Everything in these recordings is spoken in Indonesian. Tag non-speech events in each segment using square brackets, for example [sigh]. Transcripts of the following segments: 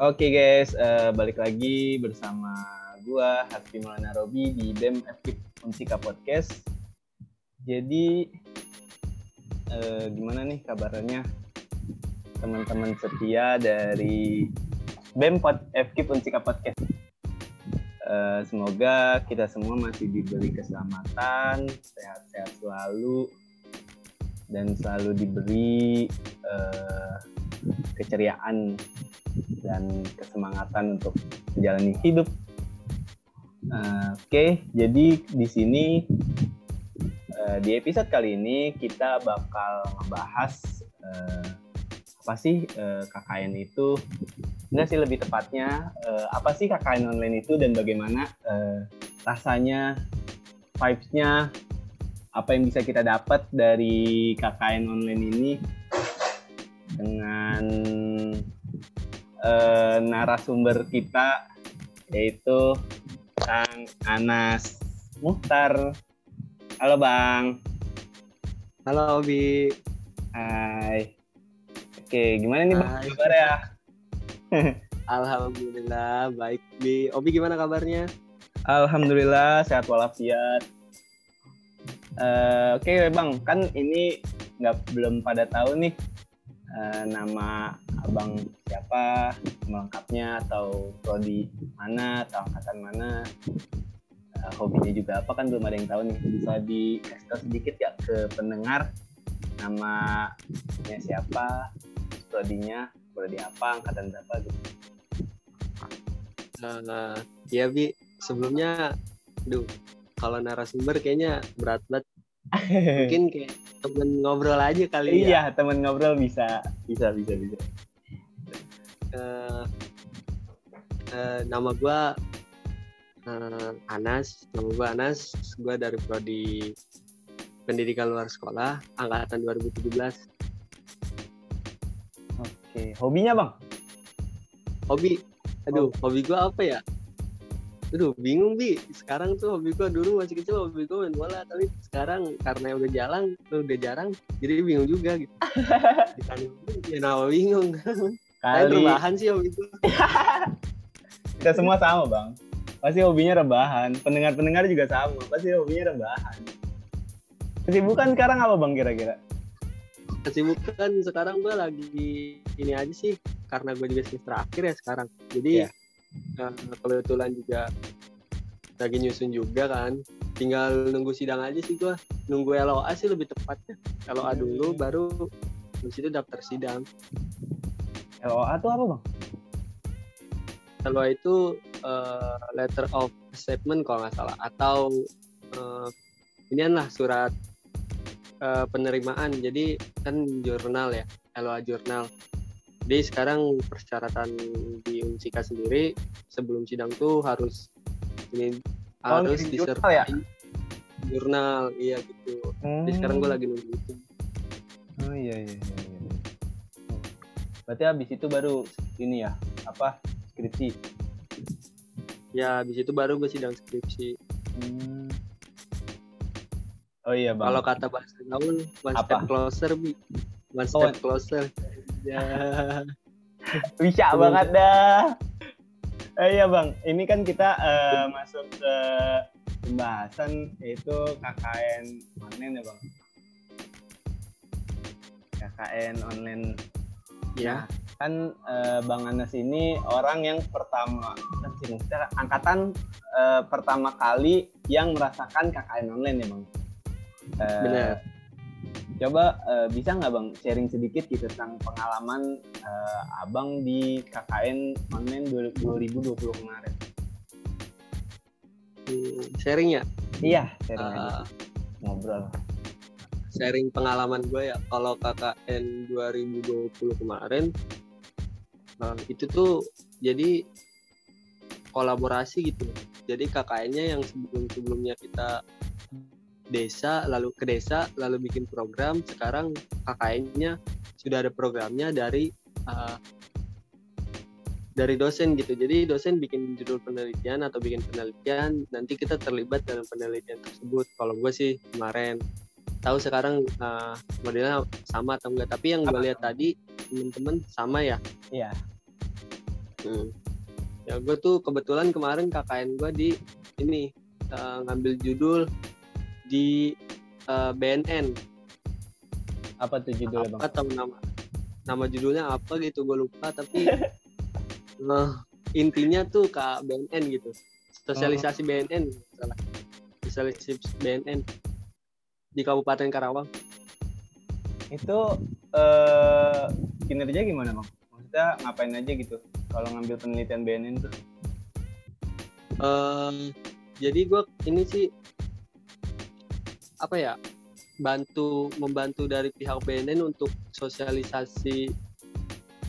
Oke guys, uh, balik lagi bersama gua Hafi Maulana Robi di BEM FKIP Unsika Podcast. Jadi uh, gimana nih kabarnya teman-teman setia dari BEM Pod FKIP Unsika Podcast? Uh, semoga kita semua masih diberi keselamatan, sehat-sehat selalu, dan selalu diberi uh, keceriaan dan kesemangatan untuk menjalani hidup. Uh, Oke, okay, jadi di sini uh, di episode kali ini kita bakal membahas uh, apa sih uh, KKN itu? Enggak sih lebih tepatnya uh, apa sih KKN online itu dan bagaimana uh, rasanya, vibes-nya, apa yang bisa kita dapat dari KKN online ini dengan uh, narasumber kita yaitu Kang Anas Muhtar. Halo Bang. Halo Obi. Hai. Oke, gimana nih Bang kabar ya? [laughs] Alhamdulillah baik Bi. Obi gimana kabarnya? Alhamdulillah sehat walafiat. Uh, Oke okay, Bang, kan ini nggak belum pada tahu nih uh, nama abang siapa melengkapnya atau prodi mana atau angkatan mana. Uh, hobinya juga apa kan belum ada yang tahu nih. Bisa dikasih tahu sedikit ya ke pendengar? Namanya siapa prodinya prodi apa angkatan berapa gitu? Uh, ya bi. Sebelumnya duh kalau narasumber kayaknya berat banget. [laughs] Mungkin kayak temen ngobrol aja kali ya. Iya temen ngobrol bisa. Bisa bisa bisa. Uh, uh, nama gue uh, Anas. Nama gue Anas. Gue dari prodi pendidikan luar sekolah angkatan 2017 oke hobinya bang? Hobi? Aduh oh. hobi gue apa ya aduh bingung bi sekarang tuh hobi gue dulu masih kecil hobi gue main bola tapi sekarang karena udah jarang udah jarang jadi bingung juga gitu [laughs] ya nama bingung Kali. rebahan sih hobi itu. [laughs] Kita semua sama bang. Pasti hobinya rebahan. Pendengar-pendengar juga sama. Pasti hobinya rebahan. Kesibukan sekarang apa bang kira-kira? Kesibukan sekarang gue lagi ini aja sih. Karena gue juga semester akhir ya sekarang. Jadi yeah. Uh, kebetulan juga lagi nyusun juga kan. Tinggal nunggu sidang aja sih gue. Nunggu LOA sih lebih tepatnya. LOA dulu baru habis itu daftar sidang. LOA itu apa bang? LOA itu uh, letter of acceptment kalau nggak salah atau uh, ini lah surat uh, penerimaan jadi kan jurnal ya LOA jurnal jadi sekarang persyaratan di Unsika sendiri sebelum sidang tuh harus ini oh, harus disertai ya? jurnal iya gitu hmm. jadi sekarang gue lagi nunggu itu oh iya iya, iya. Berarti habis itu baru ini ya, apa skripsi? Ya, habis itu baru gue sidang skripsi. Hmm. Oh iya, Bang. Kalau kata bahasa gaul, one apa? step closer, Bi. One oh, step oh. closer. Ya. Bisa banget dah. Eh, iya, Bang. Ini kan kita uh, masuk ke pembahasan yaitu KKN online ya, Bang. KKN online ya kan uh, Bang Anas ini orang yang pertama angkatan uh, pertama kali yang merasakan KKN online ya Bang. Uh, Benar. Coba uh, bisa nggak Bang sharing sedikit gitu tentang pengalaman uh, Abang di KKN online 2020 kemarin? Hmm, sharing ya? Iya, sharing uh, Ngobrol sharing pengalaman gue ya kalau KKN 2020 kemarin nah, itu tuh jadi kolaborasi gitu jadi KKN-nya yang sebelum-sebelumnya kita desa lalu ke desa lalu bikin program. Sekarang KKN-nya sudah ada programnya dari uh, dari dosen gitu. Jadi dosen bikin judul penelitian atau bikin penelitian nanti kita terlibat dalam penelitian tersebut. Kalau gue sih kemarin. Tahu sekarang uh, modelnya sama atau enggak. Tapi yang gue lihat tadi temen-temen sama ya? Iya. Hmm. ya gue tuh kebetulan kemarin KKN gue di ini uh, ngambil judul di uh, BNN apa tuh judulnya bang? Atau nama nama judulnya apa gitu gue lupa tapi uh, [laughs] intinya tuh ke BNN gitu sosialisasi oh. BNN salah sosialisasi BNN di Kabupaten Karawang itu uh, kinerja gimana bang? Maksudnya ngapain aja gitu kalau ngambil penelitian BNN tuh? Uh, jadi gue ini sih apa ya bantu membantu dari pihak BNN untuk sosialisasi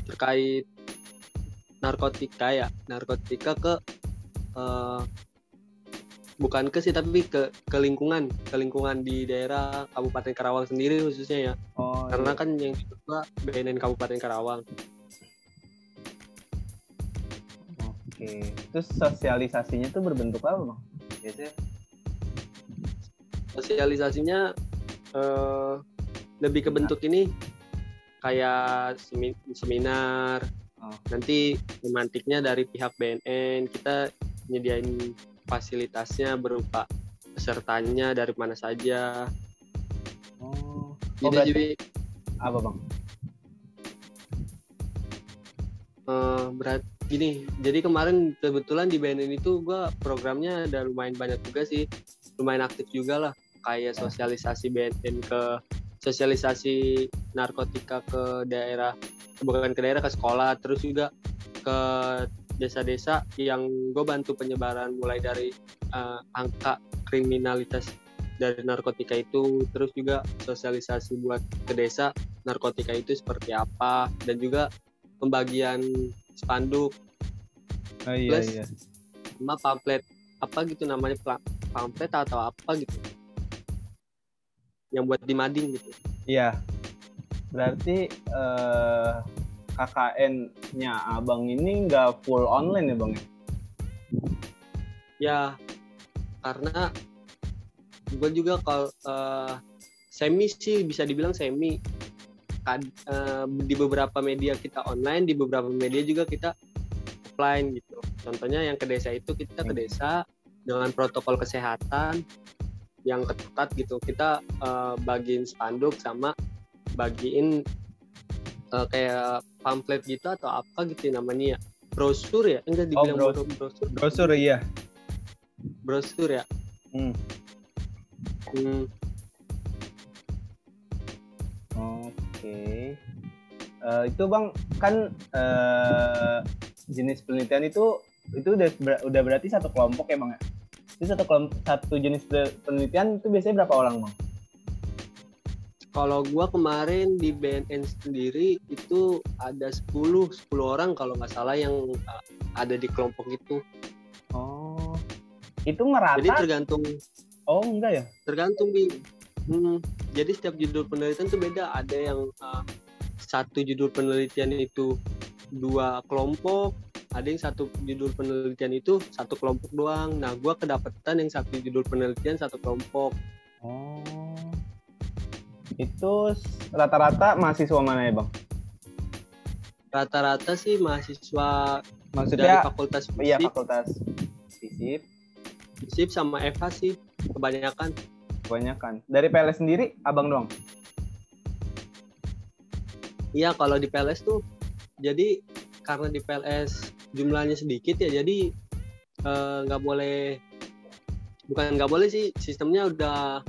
terkait narkotika ya. Narkotika ke uh, bukan ke sih tapi ke ke lingkungan ke lingkungan di daerah Kabupaten Karawang sendiri khususnya ya. Oh, karena iya. kan yang kedua BNN Kabupaten Karawang. Oke terus sosialisasinya tuh berbentuk apa bang? Biasanya sosialisasinya uh, lebih ke bentuk ini kayak seminar. Oh. nanti semantiknya dari pihak BNN kita nyediain fasilitasnya berupa pesertanya dari mana saja. Oh, oh jadi jadi apa bang? Uh, berat gini jadi kemarin kebetulan di BNN itu gue programnya ada lumayan banyak juga sih. Lumayan aktif juga lah kayak sosialisasi BNN ke sosialisasi narkotika ke daerah bukan ke daerah ke sekolah terus juga ke desa-desa yang gue bantu penyebaran mulai dari uh, angka kriminalitas dari narkotika itu terus juga sosialisasi buat ke desa narkotika itu seperti apa dan juga pembagian spanduk oh, iya, plus iya. sama pamflet apa gitu namanya pamflet atau apa gitu yang buat di mading gitu. Iya. Berarti eh, KKN-nya abang ini nggak full online ya bang? Ya, karena gue juga kalau uh, semi sih bisa dibilang semi. Kad, uh, di beberapa media kita online, di beberapa media juga kita offline gitu. Contohnya yang ke desa itu kita ke desa dengan protokol kesehatan yang ketat gitu. Kita uh, bagiin spanduk sama bagiin uh, kayak pamflet gitu atau apa gitu namanya ya? Brosur ya? Enggak oh, dibilang oh, bro brosur. Brosur iya. Brosur ya? Hmm. Hmm. oke. Okay. uh, eh, itu bang kan uh, jenis penelitian itu itu udah udah berarti satu kelompok ya bang ya itu satu satu jenis penelitian itu biasanya berapa orang bang? Kalau gua kemarin di BNN sendiri itu ada 10 10 orang kalau nggak salah yang uh, ada di kelompok itu. Oh. Itu merata? Jadi tergantung Oh, enggak ya? Tergantung di hmm, jadi setiap judul penelitian itu beda. Ada yang uh, satu judul penelitian itu dua kelompok, ada yang satu judul penelitian itu satu kelompok doang. Nah, gue kedapetan yang satu judul penelitian satu kelompok. Oh, itu rata-rata mahasiswa mana ya bang? Rata-rata sih mahasiswa Maksudnya, dari fakultas fisip. Iya, fakultas fisip. Fisip sama Eva sih kebanyakan. Kebanyakan. Dari PLS sendiri abang doang? Iya, kalau di PLS tuh jadi karena di PLS jumlahnya sedikit ya jadi eh, nggak uh, boleh bukan nggak boleh sih sistemnya udah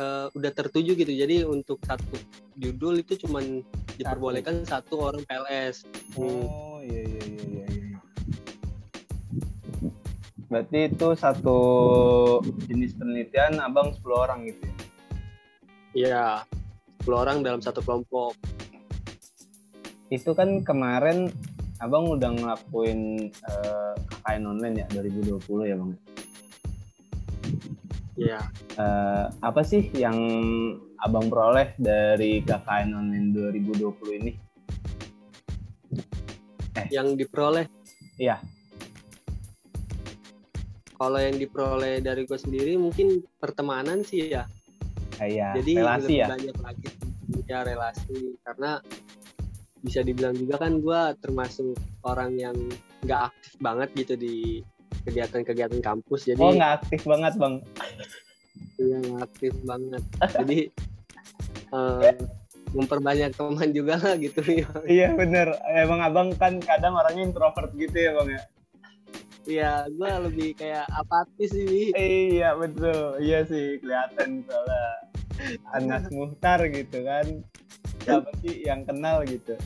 uh, udah tertuju gitu. Jadi untuk satu judul itu cuman diperbolehkan satu, satu orang PLS oh iya iya iya iya, iya. berarti itu satu jenis penelitian abang 10 orang gitu? Ya iya 10 orang dalam satu kelompok. Itu kan kemarin abang udah ngelakuin uh, eh, KKN online ya 2020 ya bang? Iya. Uh, apa sih yang abang peroleh dari KKN online 2020 ini? Eh. Yang diperoleh? Iya. Kalau yang diperoleh dari gue sendiri mungkin pertemanan sih ya. Iya. Jadi relasi ya. Banyak lagi ya relasi karena bisa dibilang juga kan gue termasuk orang yang nggak aktif banget gitu di kegiatan-kegiatan kampus. Jadi oh nggak aktif banget bang. Iya nggak aktif banget. [laughs] Jadi uh, memperbanyak teman juga lah gitu [laughs] ya iya bener. Emang abang kan kadang orangnya introvert gitu ya bang ya? Iya gue lebih kayak apatis sih. Iya betul. Iya sih kelihatan soalnya [laughs] Anas Muhtar gitu kan siapa sih yang kenal gitu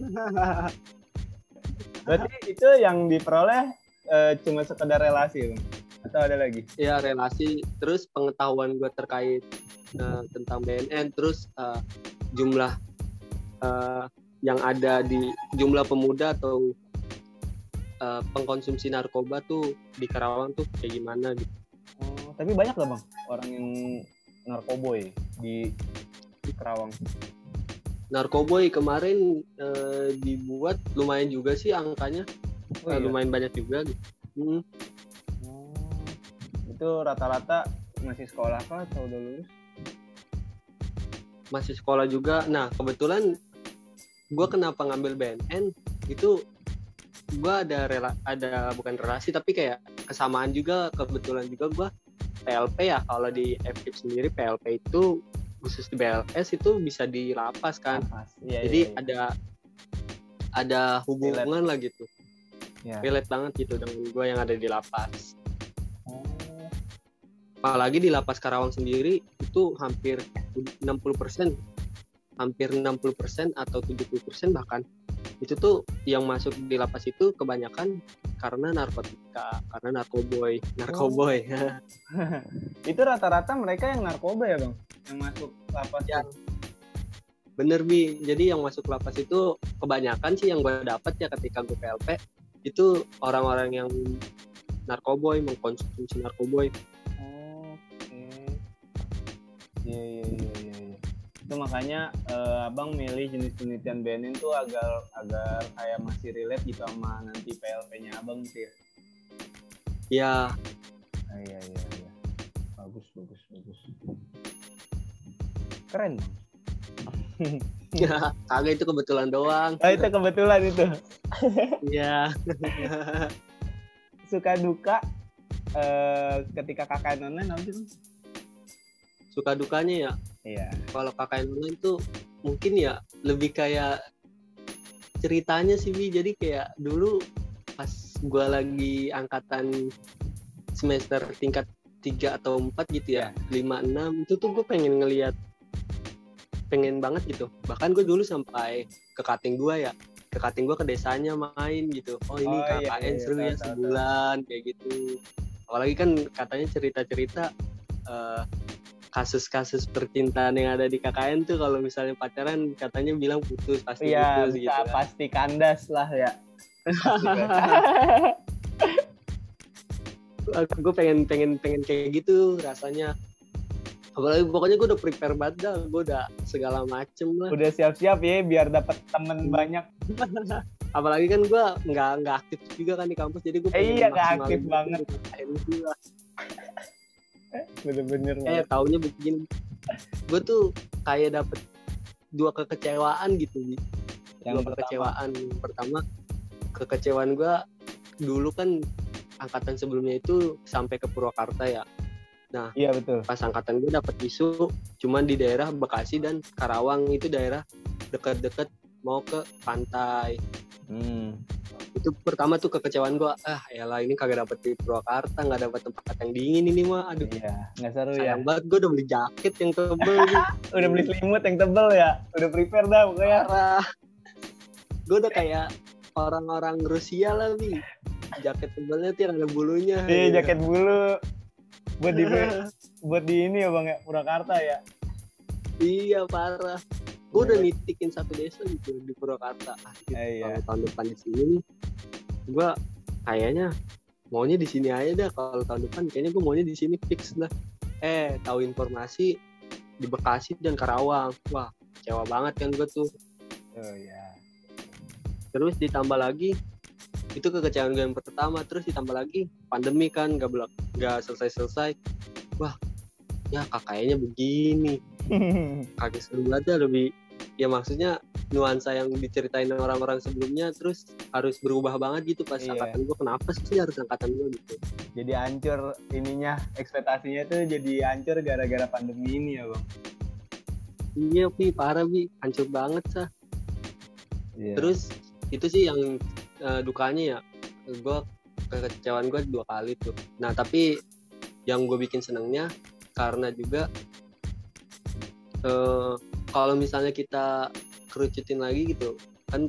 [laughs] berarti itu yang diperoleh uh, cuma sekedar relasi bang atau ada lagi? Ya relasi, terus pengetahuan gue terkait uh, tentang BNN terus uh, jumlah uh, yang ada di jumlah pemuda atau uh, pengkonsumsi narkoba tuh di Karawang tuh kayak gimana gitu. Oh, tapi banyak gak bang orang yang narkoboy di Karawang? Narkoboy kemarin uh, dibuat lumayan juga sih angkanya, oh, iya? uh, lumayan banyak juga. Gitu. Hmm. Oh, itu rata-rata masih sekolah kah atau udah lulus? masih sekolah juga nah kebetulan gue kenapa ngambil BNN itu gue ada rela ada bukan relasi tapi kayak kesamaan juga kebetulan juga gue PLP ya kalau di FKIP sendiri PLP itu khusus di BLS itu bisa di lapas. Kan iya, jadi iya, iya. ada ada hubungan lah gitu. Relate banget gitu dengan gue yang ada di lapas. Apalagi di lapas Karawang sendiri itu hampir 60 persen hampir 60 persen atau 70 persen bahkan itu tuh yang masuk di lapas itu kebanyakan karena narkotika karena narkoboy narkoboy oh. [laughs] itu rata-rata mereka yang narkoba ya bang yang masuk lapas ya. bener bi jadi yang masuk lapas itu kebanyakan sih yang gue dapat ya ketika gue PLP itu orang-orang yang narkoboy mengkonsumsi narkoboy Iya iya iya iya. Ya. Itu makanya uh, abang milih jenis penelitian BNN tuh agar agar kayak masih relate gitu sama nanti PLP-nya abang gitu ya. Iya. Ah, iya iya iya. Bagus bagus bagus. Keren. [laughs] Ya, kagak itu kebetulan doang. Oh, itu kebetulan itu. Iya. [laughs] Suka duka uh, ketika kakak apa sih? suka dukanya ya iya. Kalau kakak online tuh mungkin ya lebih kayak ceritanya sih bi. Jadi kayak dulu pas gue lagi angkatan semester tingkat tiga atau empat gitu ya iya. lima enam itu tuh gue pengen ngeliat pengen banget gitu. Bahkan gue dulu sampai ke kating gue ya ke kating gue ke desanya main gitu. Oh ini oh, KKN iya, iya, seru ya sebulan kayak gitu. Apalagi kan katanya cerita-cerita uh, kasus-kasus percintaan yang ada di KKN tuh kalau misalnya pacaran katanya bilang putus pasti iya, putus gitu kan. pasti kandas lah ya. Gue [laughs] pengen pengen pengen kayak gitu rasanya. Apalagi pokoknya gue udah prepare banget dah gue udah segala macem lah. Udah siap-siap ya biar dapat temen hmm. banyak. [laughs] Apalagi kan gue nggak nggak aktif juga kan di kampus jadi gue eh, iya nggak aktif banget [laughs] bener-bener. Eh taunya begini. Gue tuh kayak dapet dua kekecewaan gitu yang dua pertama. kekecewaan. Yang pertama kekecewaan gue dulu kan angkatan sebelumnya itu sampai ke Purwakarta ya. Nah iya betul. pas angkatan gue dapet isu cuman di daerah Bekasi dan Karawang itu daerah dekat-dekat mau ke pantai. Hmm itu pertama tuh kekecewaan gue ah ya lah ini kagak dapet di Purwakarta nggak dapet tempat yang dingin ini mah. Aduh. Iya nggak seru sayang ya banget gue udah beli jaket yang tebel [laughs] udah beli selimut yang tebel ya? Udah prepare dah pokoknya. Gue udah kayak orang-orang Rusia lah nih jaket tebelnya tuh yang ada bulunya. Iya ya. jaket bulu. Buat di [laughs] buat di ini ya bang ya? Purwakarta ya? Iya parah gue udah nitikin satu desa gitu di Purwakarta. Ah, gitu. eh, iya. tahun depan di sini gue kayaknya maunya di sini aja dah. Kalau tahun depan kayaknya gue maunya di sini fix lah eh tahu informasi di Bekasi dan Karawang. Wah kecewa banget kan gue tuh. Oh ya terus ditambah lagi itu kekecewaan gue yang pertama. Terus ditambah lagi pandemi kan gak belak gak selesai selesai wah ya kakaknya begini. [laughs] Kaget seru banget lebih ya maksudnya nuansa yang diceritain orang-orang sebelumnya terus harus berubah banget gitu pas Iya. angkatan gue kenapa sih harus angkatan gue gitu Jadi hancur ininya ekspektasinya tuh jadi hancur gara-gara pandemi ini ya bang. iya pi parah bi hancur banget sah Iya. terus itu sih yang eh, dukanya ya gue kekecewaan gue dua kali tuh nah tapi yang gue bikin senengnya karena juga eh, kalau misalnya kita kerucutin lagi gitu kan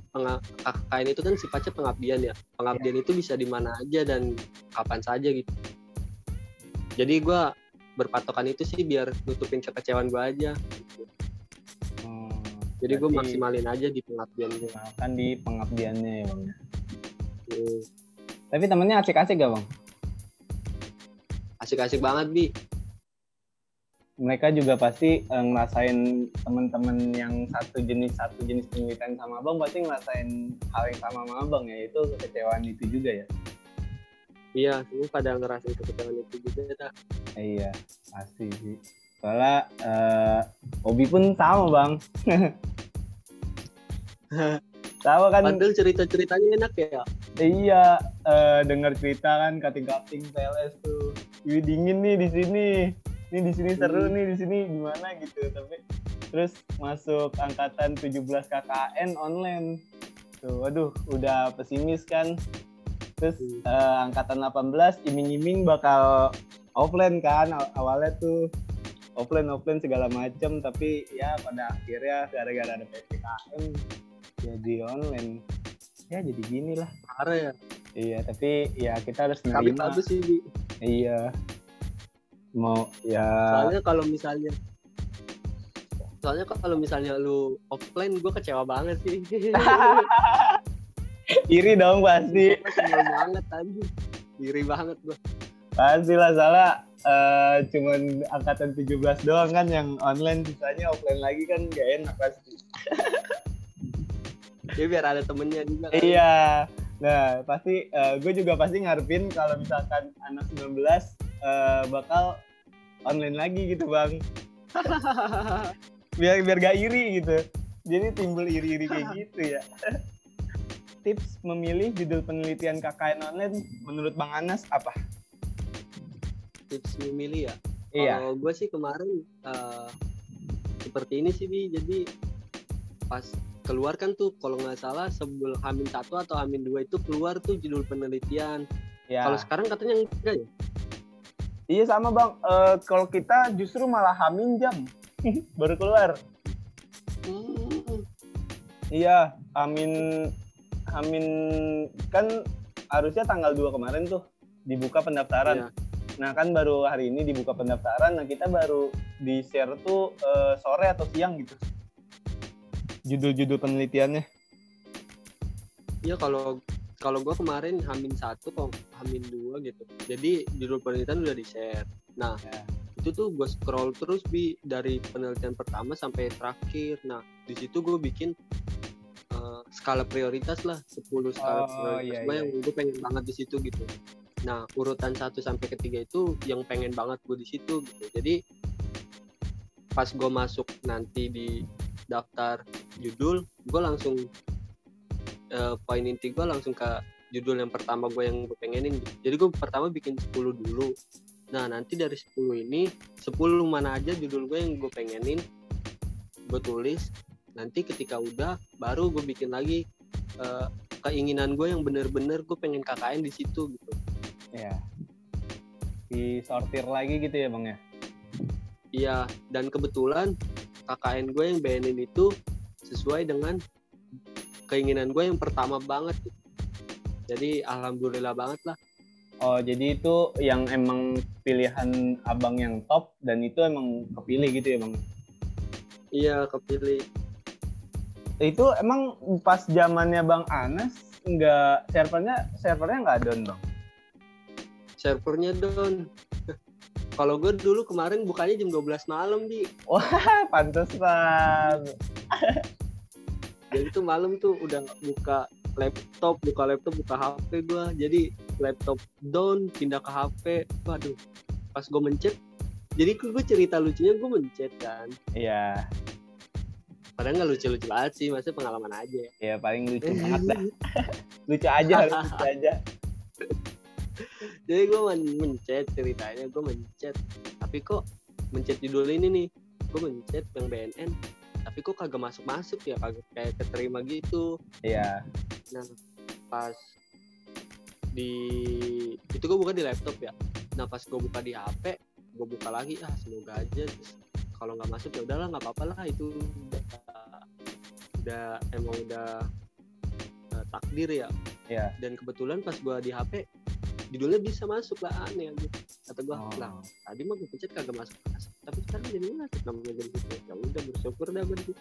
KKN itu kan sifatnya pengabdian ya pengabdian itu bisa di mana aja dan kapan saja gitu jadi gue berpatokan itu sih biar nutupin kekecewaan gue aja gitu. Hmm, jadi gue maksimalin aja di pengabdian gue makan di pengabdiannya ya bang. Hmm. Tapi temennya asik-asik gak bang? asik-asik banget bi Mereka juga pasti eh, ngerasain teman-teman yang satu jenis satu jenis penelitian sama abang pasti ngerasain hal yang sama sama abang ya itu kekecewaan itu juga ya. iya semua pada ngerasain kekecewaan itu juga Eh, iya pasti sih. Soalnya eh, Obi pun sama bang. [laughs] sama kan? padahal cerita-ceritanya enak ya Iya, eh, dengar cerita kan kating-kating PLS tuh. Wih dingin nih di sini. Ini di sini seru Hmm. nih di sini gimana gitu. Tapi terus masuk angkatan 17 KKN online. Tuh, waduh, udah pesimis kan. Terus eh, angkatan 18 iming-iming bakal offline kan aw- awalnya tuh offline offline segala macem tapi ya pada akhirnya gara-gara ada PPKM jadi online ya jadi gini lah parah ya Iya, tapi ya kita harus tapi nerima. bagus sih. Iya. Mau ya soalnya kalau misalnya soalnya kalau misalnya lu offline gue kecewa banget sih [laughs] iri dong pasti. Sebel banget tadi iri banget gue Pasti lah salah eh, cuman angkatan 17 doang kan yang online sisanya offline lagi kan gak enak pasti. ya biar ada temennya juga kan. Iya. Nah, pasti gue juga pasti ngarepin kalau misalkan anak 19 eh, bakal online lagi gitu, Bang. [laughs] biar biar gak iri gitu. Jadi timbul iri-iri kayak [laughs] gitu ya. Tips memilih judul penelitian KKN online menurut Bang Anas apa? Tips memilih ya? Iya. Kalau gue sih kemarin eh, seperti ini sih bi, jadi pas keluar kan tuh kalau nggak salah sebelum Hamin satu atau Hamin dua itu keluar tuh judul penelitian. ya Kalau sekarang katanya enggak ya? Iya sama Bang Eh, kalau kita justru malah hamin jam [laughs] baru keluar Hmm, iya Amin Amin kan harusnya tanggal 2 kemarin tuh dibuka pendaftaran iya. Nah kan baru hari ini dibuka pendaftaran, nah kita baru di share tuh eh, sore atau siang gitu. Judul-judul penelitiannya. Iya kalau kalau gue kemarin Hamin satu kok Hamin dua gitu. Jadi judul penelitian udah di share. Nah Ya. itu tuh gue scroll terus bi dari penelitian pertama sampai terakhir. Nah di situ gue bikin eh, skala prioritas lah 10 skala Oh, prioritas iya, gue iya. yang gue pengen banget di situ gitu. Nah urutan 1 sampai ketiga itu yang pengen banget gue di situ gitu. Jadi pas gue masuk nanti di daftar judul, gue langsung eh, poin inti gue langsung ke judul yang pertama gue yang gue pengenin. Jadi gue pertama bikin 10 dulu. Nah nanti dari 10 ini 10 mana aja judul gue yang gue pengenin gue tulis. Nanti ketika udah baru gue bikin lagi eh, keinginan gue yang bener-bener gue pengen KKN di situ gitu. Ya. Disortir lagi gitu ya bang ya. Iya dan kebetulan KKN gue yang BNN itu sesuai dengan keinginan gue yang pertama banget. gitu. Jadi alhamdulillah banget lah. Oh jadi itu yang emang pilihan abang yang top dan itu emang kepilih gitu ya bang. Iya kepilih. Itu emang pas zamannya bang Anas nggak servernya servernya nggak down bang. servernya down. [laughs] Kalau gue dulu kemarin bukanya jam 12 malam di. Wah pantesan. [laughs] Jadi tuh malam tuh udah buka laptop, buka laptop, buka HP gue. Jadi laptop down, pindah ke HP. Waduh, pas gue mencet, jadi gue cerita lucunya gue mencet kan. Iya. padahal nggak lucu-lucu banget sih maksudnya pengalaman aja ya paling lucu [laughs] banget dah lucu aja lucu aja jadi gue men mencet ceritanya gue mencet tapi kok mencet judul ini nih gue mencet yang BNN tapi kok kagak masuk masuk ya kagak kayak keterima gitu. Iya. Nah pas di itu gue buka di laptop ya. Nah pas gue buka di HP gue buka lagi ah semoga aja kalau nggak masuk ya udahlah nggak apa-apa lah itu udah, udah emang udah uh, takdir ya. Iya. Dan kebetulan pas gue di HP judulnya bisa masuk lah aneh aja. Kata gue Oh. lah tadi mah gue pencet kagak masuk tapi sekarang jadi masuk namanya jadi gitu? Ya udah bersyukur dah situ.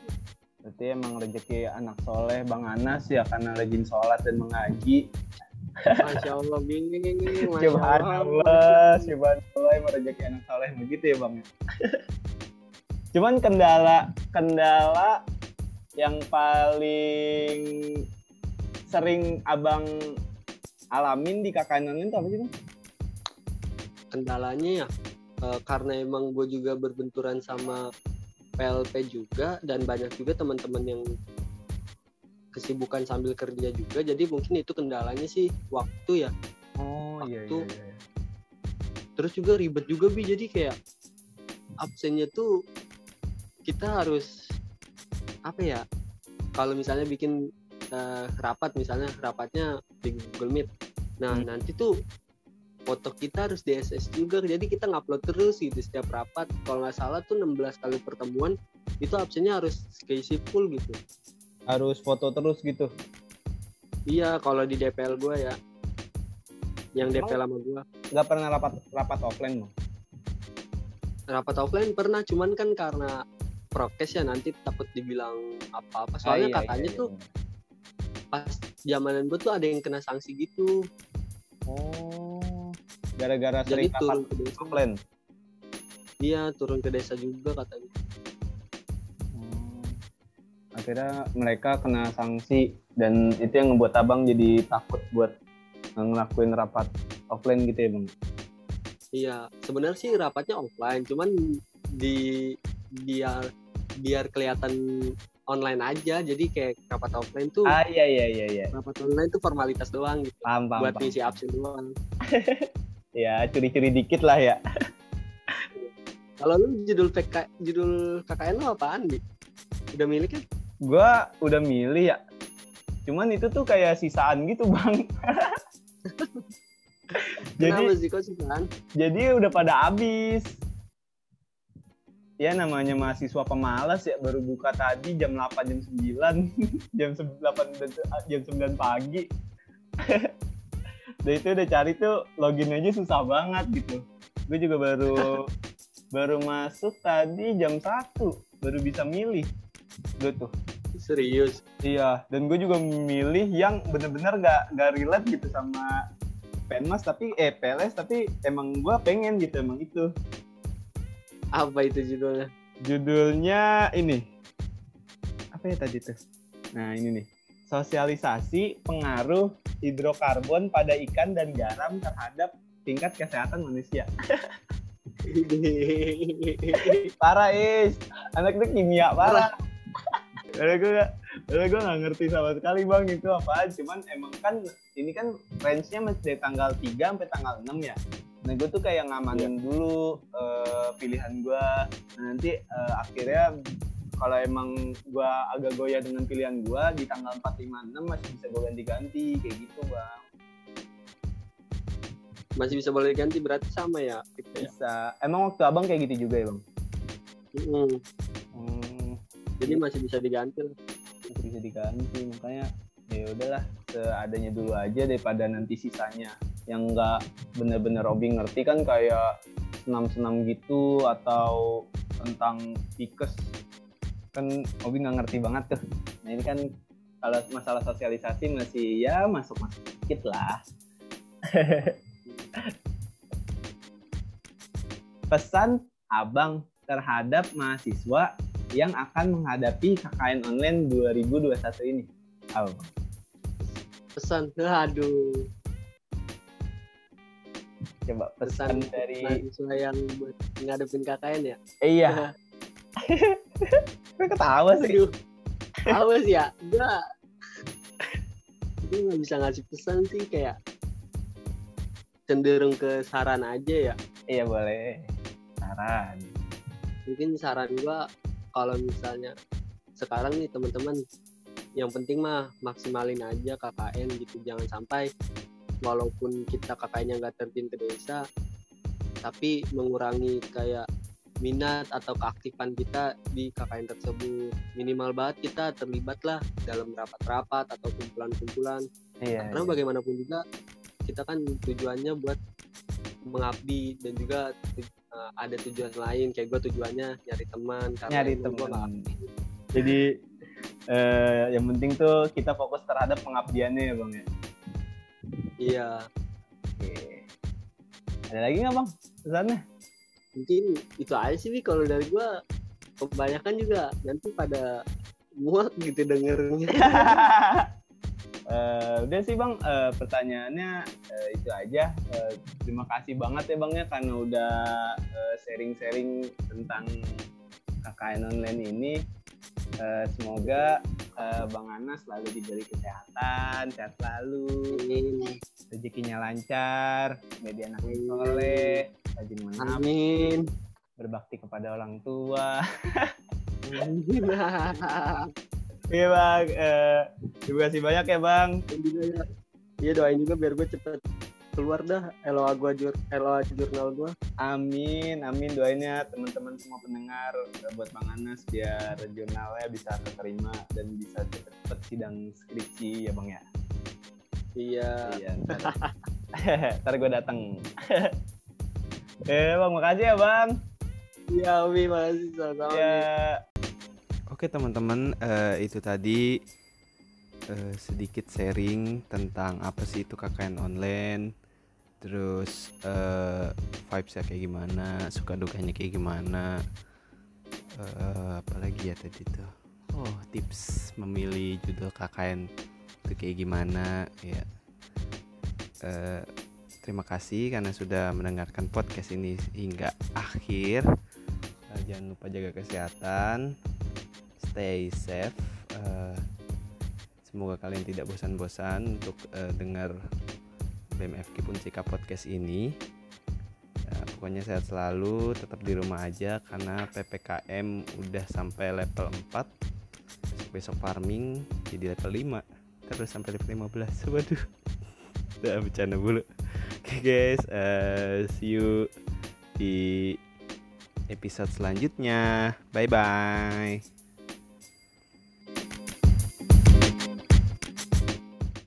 Berarti emang rezeki anak soleh bang Anas ya karena rajin sholat dan mengaji. Masya allah bingung masya Subhanallah, subhanallah emang rezeki anak soleh begitu ya bang. [laughs] Cuman kendala kendala yang paling sering abang alamin di online itu apa sih bang? kendalanya ya eh, karena emang gue juga berbenturan sama PLP juga dan banyak juga teman-teman yang kesibukan sambil kerja juga jadi mungkin itu kendalanya sih waktu ya. Oh iya, iya, terus juga ribet juga bi jadi kayak absennya tuh kita harus apa ya kalau misalnya bikin eh, rapat misalnya rapatnya di Google Meet. Nah Hmm. nanti tuh foto kita harus di SS juga jadi kita ngupload terus gitu setiap rapat kalau nggak salah tuh 16 kali pertemuan itu absennya harus keisi full gitu Harus foto terus gitu. iya kalau di DPL gua ya yang Emang? DPL sama gua Gak pernah rapat rapat offline bang? rapat offline pernah cuman kan karena prokes ya nanti takut dibilang apa-apa Ah, soalnya iya, katanya iya, tuh iya. pas zamanan gue tuh ada yang kena sanksi gitu Oh, gara-gara jadi sering rapat turun ke desa offline. iya turun ke desa juga katanya Hmm. Akhirnya mereka kena sanksi dan itu yang ngebuat abang jadi takut buat ngelakuin rapat offline gitu ya bang. iya sebenarnya sih rapatnya offline cuman di biar biar kelihatan online aja jadi kayak rapat offline tuh Ah iya iya iya iya. rapat online tuh formalitas doang gitu Paham paham. buat paham. ngisi absen doang [laughs] Ya curi-curi dikit lah ya. kalau lu judul PK judul KKN lu apaan nih udah milik kan Gua udah milih ya. Cuman itu tuh kayak sisaan gitu bang. [laughs] jadi sih kok kan jadi udah pada habis. Ya namanya mahasiswa pemalas ya baru buka tadi jam 8 jam 9 [laughs] jam 8 dan- jam 9 pagi. [laughs] Dan itu udah cari tuh login aja susah banget gitu. Gue juga baru [laughs] baru masuk tadi jam 1 baru bisa milih. Gue tuh. serius Iya, dan gue juga milih yang bener-bener gak, gak relate gitu sama Penmas tapi eh PLS tapi emang gue pengen gitu emang itu. apa itu judulnya Judulnya ini. Apa ya tadi tuh? Nah, ini nih. Sosialisasi pengaruh hidrokarbon pada ikan dan garam terhadap tingkat kesehatan manusia. [laughs] Parah, Is. Anak itu kimia parah. Padahal gue gak, padahal gue gak ngerti sama sekali bang itu apaan. Cuman emang kan ini kan range-nya masih dari tanggal 3 sampai tanggal 6 ya. Nah gue tuh kayak ngamanin dulu eh, pilihan gue. Nah, nanti eh, akhirnya kalau emang gue agak goyah dengan pilihan gue di tanggal 4, 5, 6 masih bisa gue ganti-ganti kayak gitu bang. masih bisa boleh ganti berarti sama ya gitu ya Bisa. Emang waktu abang kayak gitu juga ya bang? Mm, Hmm, jadi masih bisa diganti masih bisa diganti makanya ya udahlah seadanya dulu aja daripada nanti sisanya yang nggak bener-bener Robi ngerti kan kayak senam-senam gitu atau tentang pikes kan Robi nggak ngerti banget tuh. Nah ini kan kalau masalah sosialisasi masih ya masuk masuk dikit lah. [laughs] Pesan abang terhadap mahasiswa yang akan menghadapi KKN online 2021 ini. Apa? Bang? pesan aduh. Coba pesan pesan dari mahasiswa yang buat ngadepin KKN ya? Iya [laughs] gue ketawa sih aduh Awas ya, gue gue nggak bisa ngasih pesan sih kayak cenderung ke saran aja ya. Iya boleh. Saran. Mungkin saran gue kalau misalnya sekarang nih teman-teman yang penting mah maksimalin aja KKN gitu jangan sampai walaupun kita KKN nggak terjun ke desa tapi mengurangi kayak minat atau keaktifan kita di KKN tersebut minimal banget kita terlibat lah dalam rapat-rapat atau kumpulan-kumpulan Iya. karena bagaimanapun juga kita kan tujuannya buat mengabdi dan juga uh, ada tujuan lain kayak gue tujuannya nyari teman Nyari teman. Jadi eh, yang penting tuh kita fokus terhadap pengabdiannya ya bang ya. iya Oke. Ada lagi nggak bang pesannya? Mungkin itu aja sih Wi, kalau dari gue kebanyakan juga nanti pada muak gitu dengernya. [laughs] Eh, udah sih bang. Eh, pertanyaannya eh, itu aja. Eh, terima kasih banget ya bang ya karena udah sharing-sharing tentang KKN online ini. Eh, semoga eh, bang Anas selalu diberi kesehatan sehat selalu. Rezekinya lancar jadi anak yang soleh rajin menabung amin berbakti kepada orang tua [laughs] Iya bang, eh, terima kasih banyak ya bang. Ya iya doain juga biar gue cepet keluar dah LOA gue jur LOA jurnal gue Amin, amin doainnya teman-teman semua pendengar eh, buat Bang Anas biar jurnalnya bisa keterima dan bisa cepet-cepet sidang skripsi ya bang ya. iya Iya. Ntar, [laughs] ntar gue datang. [laughs] eh bang, makasih ya bang. iya Wi makasih sama-sama. Ya. Oke teman-teman, eh, itu tadi eh, sedikit sharing tentang apa sih itu KKN online, terus eh, vibesnya kayak gimana, suka dukanya kayak gimana, eh, apalagi ya tadi tuh, oh tips memilih judul KKN itu kayak gimana, ya. Eh, terima kasih karena sudah mendengarkan podcast ini hingga akhir. Eh, jangan lupa jaga kesehatan. Stay safe. Eh, semoga kalian tidak bosan-bosan untuk eh, dengar BMFK Puncika podcast ini. Ya, pokoknya sehat selalu tetap di rumah aja karena PPKM udah sampai level 4 besok, besok farming jadi level 5 terus sampai level 15 [laughs] waduh. Udah bercanda dulu oke guys eh, see you di episode selanjutnya. Bye bye